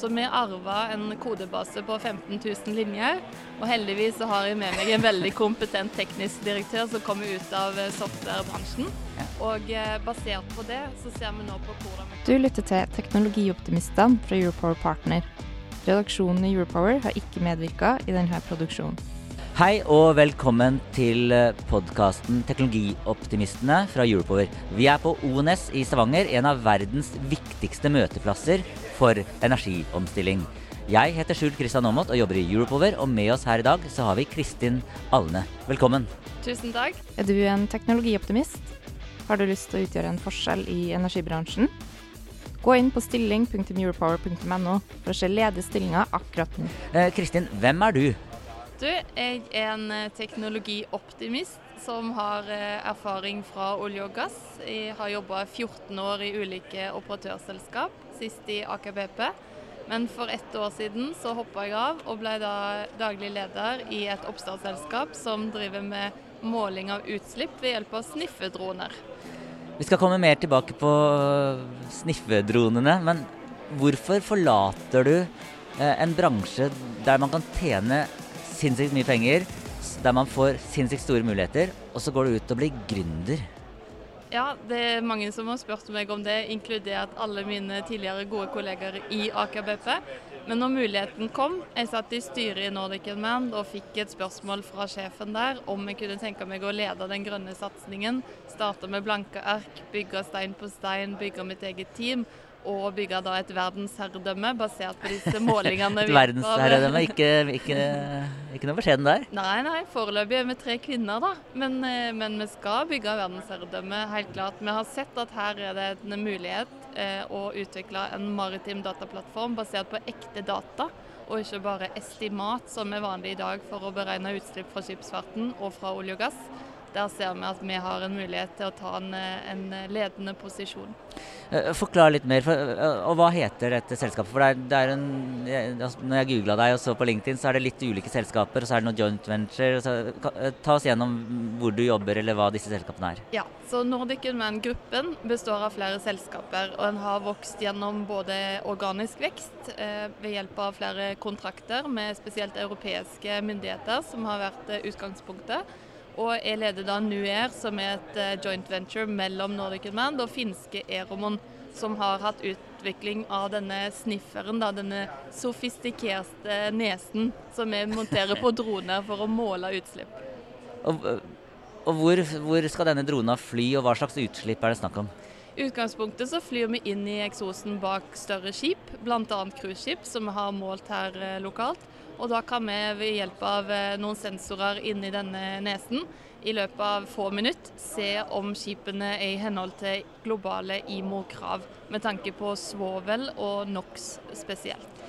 Så vi arva en kodebase på 15 000 linjer, og heldigvis så har jeg med meg en veldig kompetent teknisk direktør som kommer ut av eh, softwarebransjen. Og eh, basert på det så ser vi nå på hvordan vi Du lytter til Teknologioptimistene fra Europower Partner. Redaksjonen i Europower har ikke medvirka i denne produksjonen. Hei og velkommen til podkasten Teknologioptimistene fra Europower. Vi er på ONS i Stavanger, en av verdens viktigste møteplasser for energiomstilling. Jeg heter Skjult Kristian Aamodt og jobber i Europower, og med oss her i dag så har vi Kristin Alne. Velkommen. Tusen takk. Er du en teknologioptimist? Har du lyst til å utgjøre en forskjell i energibransjen? Gå inn på stilling.europower.no for å se ledige stillinger akkurat nå. Eh, Kristin, hvem er du? Du, jeg er en eh, teknologioptimist som har eh, erfaring fra olje og gass. Jeg har jobba 14 år i ulike operatørselskap, sist i Aker BP. Men for ett år siden så hoppa jeg av og ble da daglig leder i et oppstartsselskap som driver med måling av utslipp ved hjelp av sniffedroner. Vi skal komme mer tilbake på sniffedronene, men hvorfor forlater du eh, en bransje der man kan tjene sinnssykt mye penger, der man får sinnssykt store muligheter, og så går du ut og blir gründer? Ja, det er mange som har spurt meg om det, inkludert alle mine tidligere gode kolleger i Aker BP. Men når muligheten kom, jeg satt i styret i Nordic Man og fikk et spørsmål fra sjefen der om jeg kunne tenke meg å lede den grønne satsingen. Starte med blanke ark, bygge stein på stein, bygge mitt eget team og bygge da et verdensherredømme basert på disse målingene. et verdensherredømme, ikke, ikke, ikke noe beskjeden der? Nei, nei, foreløpig er vi tre kvinner, da. Men, eh, men, vi skal bygge verdensherredømme, helt klart. Vi har sett at her er det en mulighet eh, å utvikle en maritim dataplattform basert på ekte data. Og ikke bare estimat, som er vanlig i dag for å beregne utslipp fra skipsfarten og fra olje og gass. Der ser vi at vi har en mulighet til å ta en, en ledende posisjon. Eh, forklar litt mer. For, eh, og hva heter dette selskapet? For det er, det er en, altså, når jeg googla deg og så på LinkedIn, så er det litt ulike selskaper. Og så er det noen joint venture. Så, eh, ta oss gjennom hvor du jobber, eller hva disse selskapene er. Ja, så Nordic Unman-gruppen består av flere selskaper. Og den har vokst gjennom både organisk vekst eh, ved hjelp av flere kontrakter med spesielt europeiske myndigheter, som har vært utgangspunktet. Og jeg leder da Nuer, som er et uh, joint venture mellom Nordic Command og finske Eromon, som har hatt utvikling av denne snifferen, da, denne sofistikerte nesen som vi monterer på droner for å måle utslipp. Og, og hvor, hvor, skal denne drona fly, og hva slags utslipp er det snakk om? I utgangspunktet så flyr vi inn i eksosen bak større skip, bl.a. cruiseskip, som vi har målt her eh, lokalt. Og da kan vi ved hjelp av eh, noen sensorer inni denne nesen i løpet av få minutter se om skipene er i henhold til globale IMO-krav, med tanke på svovel og NOx spesielt.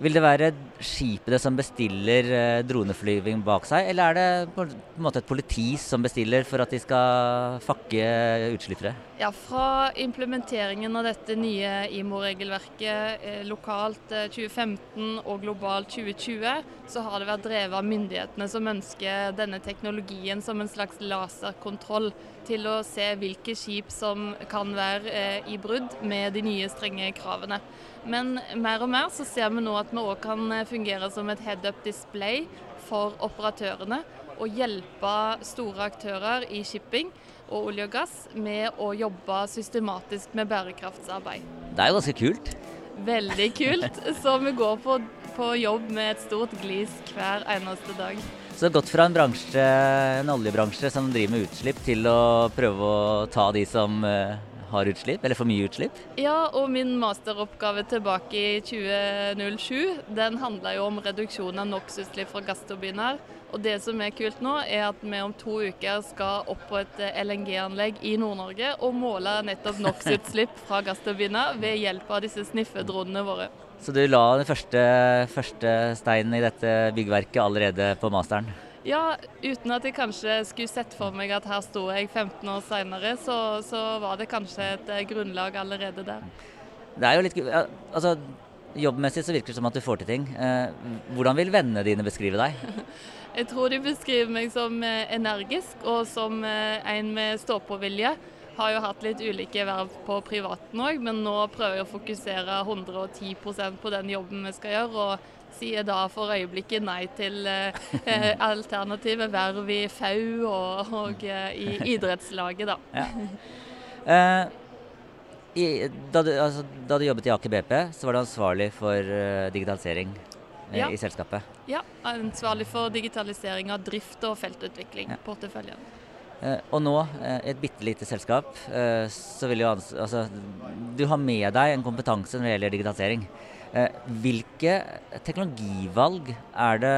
Vil det være skipene som bestiller eh, droneflyving bak seg, eller er det på en måte et politi som bestiller for at de skal fakke utslippere? Ja, Fra implementeringen av dette nye IMO-regelverket eh, lokalt eh, 2015 og globalt 2020, så har det vært drevet av myndighetene som ønsker denne teknologien som en slags laserkontroll til å se hvilke skip som kan være eh, i brudd med de nye strenge kravene. Men mer og mer så ser vi nå at vi òg kan eh, fungere som et head-up display for operatørene. Og hjelpe store aktører i shipping og olje og gass med å jobbe systematisk med bærekraftsarbeid. Det er jo ganske kult. Veldig kult. Så vi går på, på jobb med et stort glis hver eneste dag. Så det har gått fra en bransje, en oljebransje som driver med utslipp, til å prøve å ta de som uh, har utslipp, eller for mye utslipp? Ja, og min masteroppgave tilbake i 2007, den handla jo om reduksjon av NOx-utslipp fra gassturbiner. Og det som er kult nå, er at vi om to uker skal opp på et eh, LNG-anlegg i Nord-Norge og måle nettopp NOx-utslipp fra gassturbiner ved hjelp av disse sniffedronene våre. Så du la den første, første steinen i dette byggverket allerede på masteren? Ja, uten at jeg kanskje skulle sett for meg at her sto jeg 15 år seinere, så, så, var det kanskje et eh, grunnlag allerede der. Det er jo litt altså, Jobbmessig så virker det som at du får til ting. Eh, hvordan vil vennene dine beskrive deg? Jeg tror de beskriver meg som eh, energisk og som en med stå-på-vilje. Har jo hatt litt ulike verv på privaten òg, men nå prøver jeg å fokusere 110% på den jobben vi skal gjøre. og sier da for øyeblikket nei til eh, alternative verv i FAU og, og eh, i idrettslaget, da. Ja. Eh, i, da, du, altså, da, du, jobbet i Aker BP, så var du ansvarlig for digitalisering eh, ja. i selskapet? Ja, ansvarlig for digitalisering av drift og feltutvikling. Ja. Porteføljen. Uh, og nå, uh, et bitte lite selskap, så vil jo altså, Du har med deg en kompetanse når det gjelder digitalisering. Eh, hvilke teknologivalg er det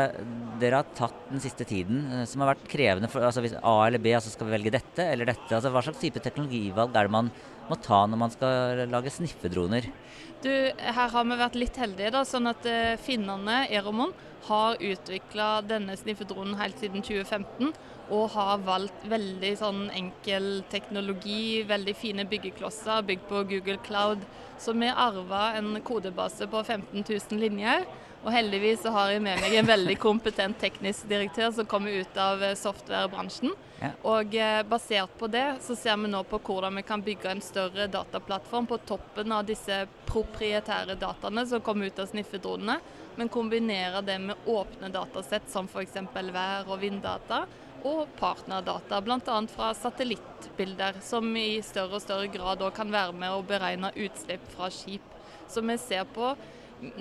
dere har tatt den siste tiden eh, som har vært krevende? For, altså hvis A eller B, altså skal vi velge dette eller dette? Altså hva slags type teknologivalg er det man må ta når man skal lage sniffedroner? Du, her har vi vært litt heldige, da, sånn at uh, finnene, Eromon, har utvikla denne sniffedronen helt siden 2015 og har valgt veldig sånn enkel teknologi, veldig fine byggeklosser bygd på Google Cloud. Så vi arva en kodebase på 15 000 linjer. Og heldigvis så har jeg med meg en veldig kompetent teknisk direktør som kommer ut av eh, softwarebransjen. Ja. Og eh, basert på det så ser vi nå på hvordan vi kan bygge en større dataplattform på toppen av disse proprietære dataene som kommer ut av sniffedronene, men kombinere det med åpne datasett som f.eks. vær- og vinddata og partnerdata, bl.a. fra satellittbilder, som i større og større grad kan være med å beregne utslipp fra skip. Så vi ser på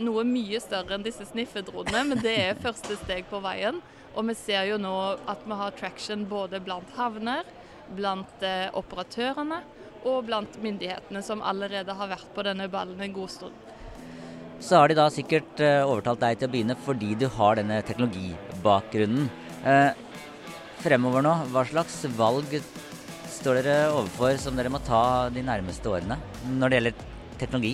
noe mye større enn disse sniffedronene, men det er første steg på veien. Og vi ser jo nå at vi har traction både blant havner, blant eh, operatørene og blant myndighetene, som allerede har vært på denne ballen en god stund. Så har de da sikkert eh, overtalt deg til å begynne fordi du har denne teknologibakgrunnen. Eh, fremover nå, hva slags valg står dere overfor som dere må ta de nærmeste årene når det gjelder teknologi?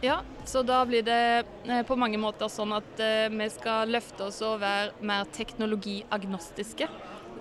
Ja, så da blir det eh, på mange måter sånn at eh, vi skal løfte oss og være mer teknologiagnostiske.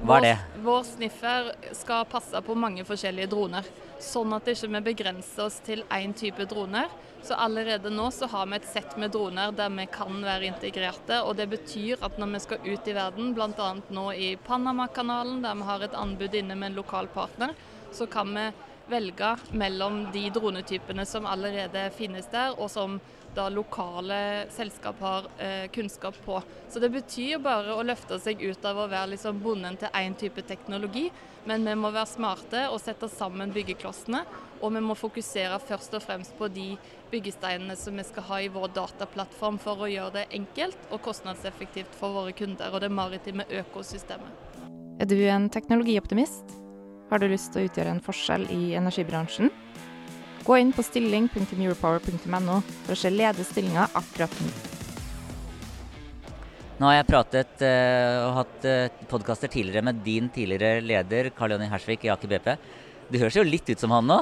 Hva er det? Vår, vår sniffer skal passe på mange forskjellige droner. Sånn at vi ikke begrenser oss til én type droner. Så allerede nå så har vi et sett med droner der vi kan være integrerte. og Det betyr at når vi skal ut i verden, bl.a. nå i Panamakanalen, der vi har et anbud inne med en lokal partner, så kan vi velge mellom de dronetypene som allerede finnes der, og som da lokale selskap har eh, kunnskap på. Så det betyr bare å løfte seg ut av å være liksom bonden til én type teknologi, men vi må være smarte og sette sammen byggeklossene. Og vi må fokusere først og fremst på de byggesteinene som vi skal ha i vår dataplattform for å gjøre det enkelt og kostnadseffektivt for våre kunder og det maritime økosystemet. Er du en teknologioptimist? Har du lyst til å utgjøre en forskjell i energibransjen? Gå inn på stilling.europower.no for å se ledige stillinger akkurat nå. Nå har jeg pratet uh, og hatt uh, podkaster tidligere med din tidligere leder Karl Jonny Hersvik i Aker BP. Du høres jo litt ut som han nå?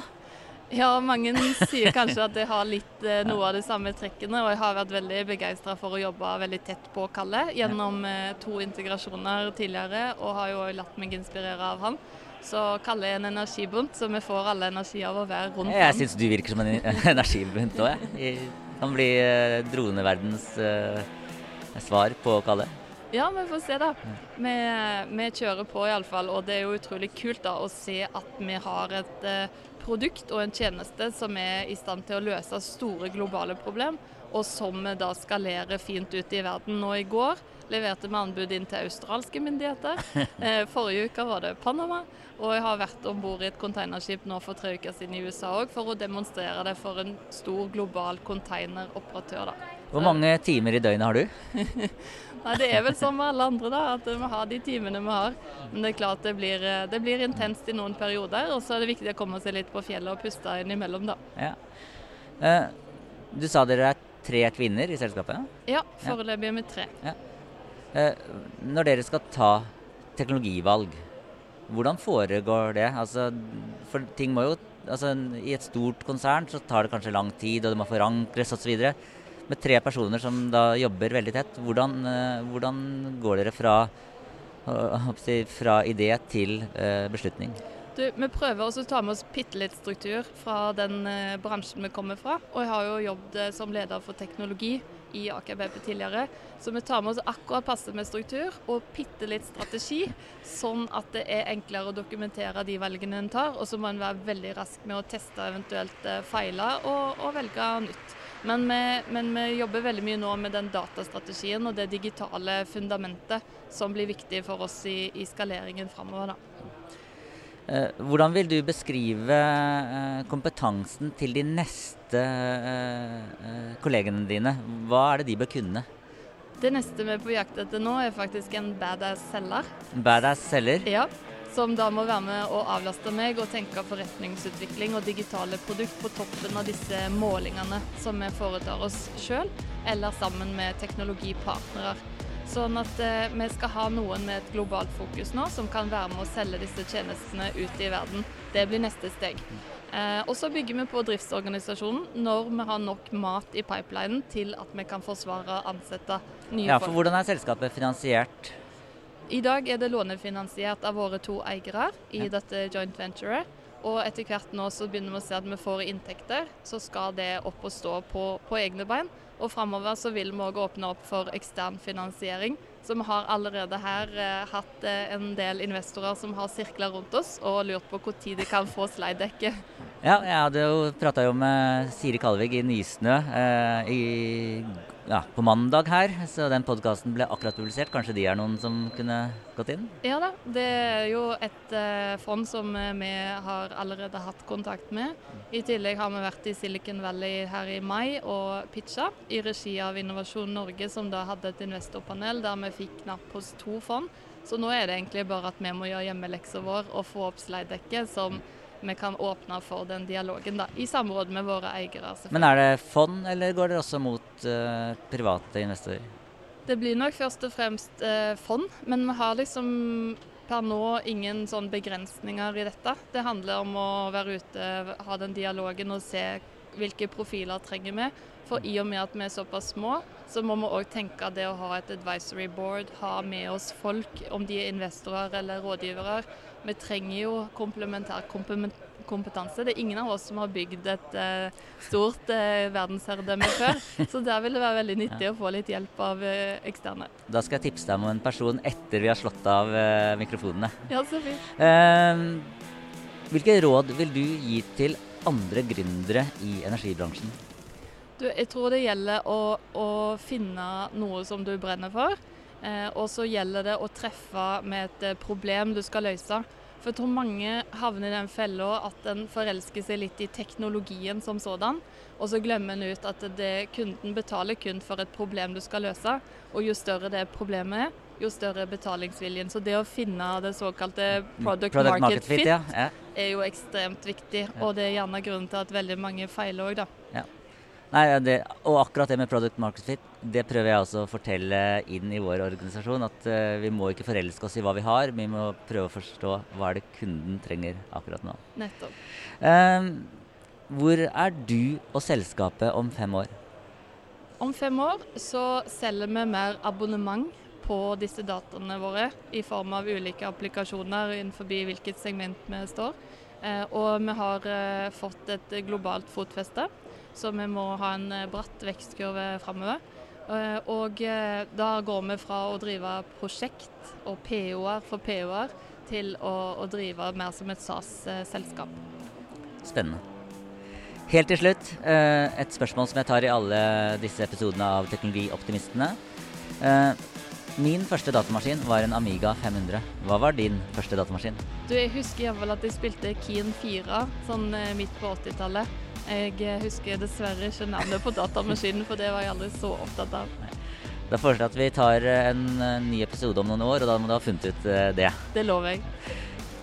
Ja, mange sier kanskje at jeg har litt uh, noe av de samme trekkene. Og jeg har vært veldig begeistra for å jobbe veldig tett på Kalle gjennom uh, to integrasjoner tidligere, og har jo latt meg inspirere av han. Så kaller jeg en energibunt, så vi får alle energi av å være rundt ham. Jeg syns du virker som en energibunt òg, jeg. Kan bli uh, droneverdens uh, svar på Kalle. Ja, vi får se, da. Vi, vi kjører på iallfall. Og det er jo utrolig kult da å se at vi har et uh, produkt og en tjeneste som er i stand til å løse store globale problem, og som vi da skalerer fint ut i verden. Nå i går leverte vi anbud inn til australske myndigheter. Forrige uke var det Panama. Og jeg har vært om bord i et containerskip nå for tre uker siden i USA òg, for å demonstrere det for en stor global containeroperatør. da. Hvor mange timer i døgnet har du? Nei, Det er vel som med alle andre, da, at vi har de timene vi har. Men det er klart det blir, det blir intenst i noen perioder, og så er det viktig å komme seg litt på fjellet og puste innimellom, da. Ja. Eh, du sa dere er tre kvinner i selskapet? Ja, foreløpig er vi tre. Ja. Eh, når dere skal ta teknologivalg, hvordan foregår det? Altså, for ting må jo altså, I et stort konsern så tar det kanskje lang tid, og det må forankres osv. med tre personer som da jobber veldig tett. Hvordan, hvordan går dere fra, fra idé til beslutning? Du, vi prøver også å ta med oss bitte litt struktur fra den eh, bransjen vi kommer fra. Og jeg har jo jobbet som leder for teknologi i Aker BP tidligere. Så vi tar med oss akkurat passe med struktur og bitte litt strategi, sånn at det er enklere å dokumentere de valgene en tar. Og så må en være veldig rask med å teste eventuelt eh, feiler og, og velge nytt. Men vi, men vi, jobber veldig mye nå med den datastrategien og det digitale fundamentet som blir viktig for oss i, i skaleringen framover. Eh, hvordan vil du beskrive eh, kompetansen til de neste eh, kollegene dine? Hva er det de bør kunne? Det neste vi er på jakt etter nå, er faktisk en badass selger. Badass selger? Ja, som da må være med og avlaste meg og tenke forretningsutvikling og digitale produkt på toppen av disse målingene som vi foretar oss sjøl, eller sammen med teknologipartnere. Sånn at eh, vi skal ha noen med et globalt fokus nå, som kan være med å selge disse tjenestene ut i verden. Det blir neste steg. Eh, og så bygger vi på driftsorganisasjonen når vi har nok mat i pipelinen til at vi kan forsvare og ansette nye ja, for. Hvordan er selskapet finansiert? I dag er det lånefinansiert av våre to eiere i ja. dette joint venturet. Og etter hvert nå så begynner vi å se at vi får inntekter, så skal det opp og stå på, på egne bein. Og framover så vil vi òg åpne opp for ekstern finansiering. Så vi har allerede her eh, hatt eh, en del investorer som har sirkla rundt oss og lurt på når de kan få slide Ja, jeg hadde jo prata med Siri Kalvig i Nysnø eh, i ja, på mandag her, så den podkasten ble akkurat publisert. Kanskje de er noen som kunne gått inn? Ja da, det er jo et eh, fond som uh, vi har allerede hatt kontakt med. I tillegg har vi vært i Silicon Valley her i mai og pitcha i regi av Innovasjon Norge, som da hadde et investorpanel der vi fikk knapp hos to fond. Så nå er det egentlig bare at vi må gjøre hjemmeleksa vår og få opp slide-dekket som vi kan åpne for den dialogen, da, i samråd med våre eiere. Men er det fond, eller går dere også mot uh, private investorer? Det blir nok først og fremst uh, fond, men vi har liksom per nå ingen sånn begrensninger i dette. Det handler om å være ute, ha den dialogen og se hvilke profiler trenger vi. For i og med at vi er såpass små, så må vi òg tenke det å ha et advisory board, ha med oss folk, om de er investorer eller rådgivere. Vi trenger jo komplementær kompetanse. Det er ingen av oss som har bygd et uh, stort uh, verdensherredømme før. Så der vil det være veldig nyttig å få litt hjelp av uh, eksterne. Da skal jeg tipse deg om en person etter vi har slått av mikrofonene. Ja, så fint. Ehm, hvilke råd vil du gi til andre gründere i energibransjen? Du, jeg tror det gjelder å, å finne noe som du brenner for. Eh, og så gjelder det å treffe med et eh, problem du skal løse. For jeg tror mange havner i den fella at en forelsker seg litt i teknologien som sådan. Og så glemmer en ut at det, kunden betaler kun for et problem du skal løse. Og jo større det problemet er, jo større betalingsviljen. Så det å finne det såkalte product, product market, market, fit, ja. Ja. er jo ekstremt viktig. Og det er gjerne grunnen til at veldig mange feiler òg, da. Nei, det, og akkurat det med product market fit, det prøver jeg også å fortelle inn i vår organisasjon. At uh, vi må ikke forelske oss i hva vi har, vi må prøve å forstå hva er det kunden trenger akkurat nå. Nettopp. Uh, hvor er du og selskapet om fem år? Om fem år så selger vi mer abonnement på disse dataene våre i form av ulike applikasjoner innenfor hvilket segment vi står. Uh, og vi har eh, fått et globalt fotfeste. Så vi må ha en eh, bratt vekstkurve framover. Eh, og eh, da går vi fra å drive prosjekt og PO-er for PO-er til å, å, drive mer som et SAS-selskap. Spennende. Helt til slutt, et spørsmål som jeg tar i alle disse episodene av Teknologioptimistene. Min første datamaskin var en Amiga 500. Hva var din første datamaskin? Du, Jeg husker iallfall at jeg spilte Keen 4 sånn midt på 80-tallet. Jeg husker dessverre ikke navnet på datamaskinen, for det var jeg aldri så opptatt av. Da foreslår jeg at vi tar en ny episode om noen år, og da må du ha funnet ut eh, det. Det lover jeg.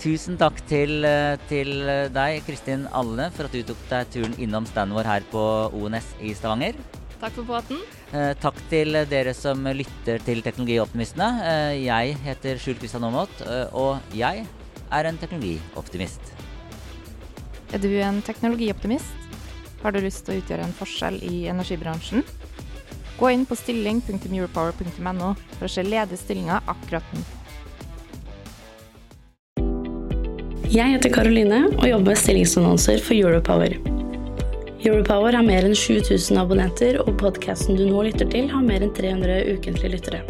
Tusen takk til, eh, til deg, Kristin Alle, for at du tok deg turen innom standen vår her på ONS i Stavanger. Takk for praten. Eh, takk til dere som lytter til Teknologioptimistene. Jeg heter Skjul Kristian Aamodt, og jeg er en teknologioptimist. Er du en teknologioptimist? Har du lyst til å utgjøre en forskjell i energibransjen? Gå inn på stilling.europower.no for å se ledige stillinger akkurat nå. Jeg heter Karoline og jobber med stillingsannonser for Europower. Europower har mer enn 7000 abonnenter, og podkasten du nå lytter til, har mer enn 300 ukentlige lyttere.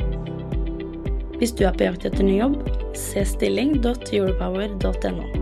Hvis du er på jakt etter ny jobb, se stilling.europower.no.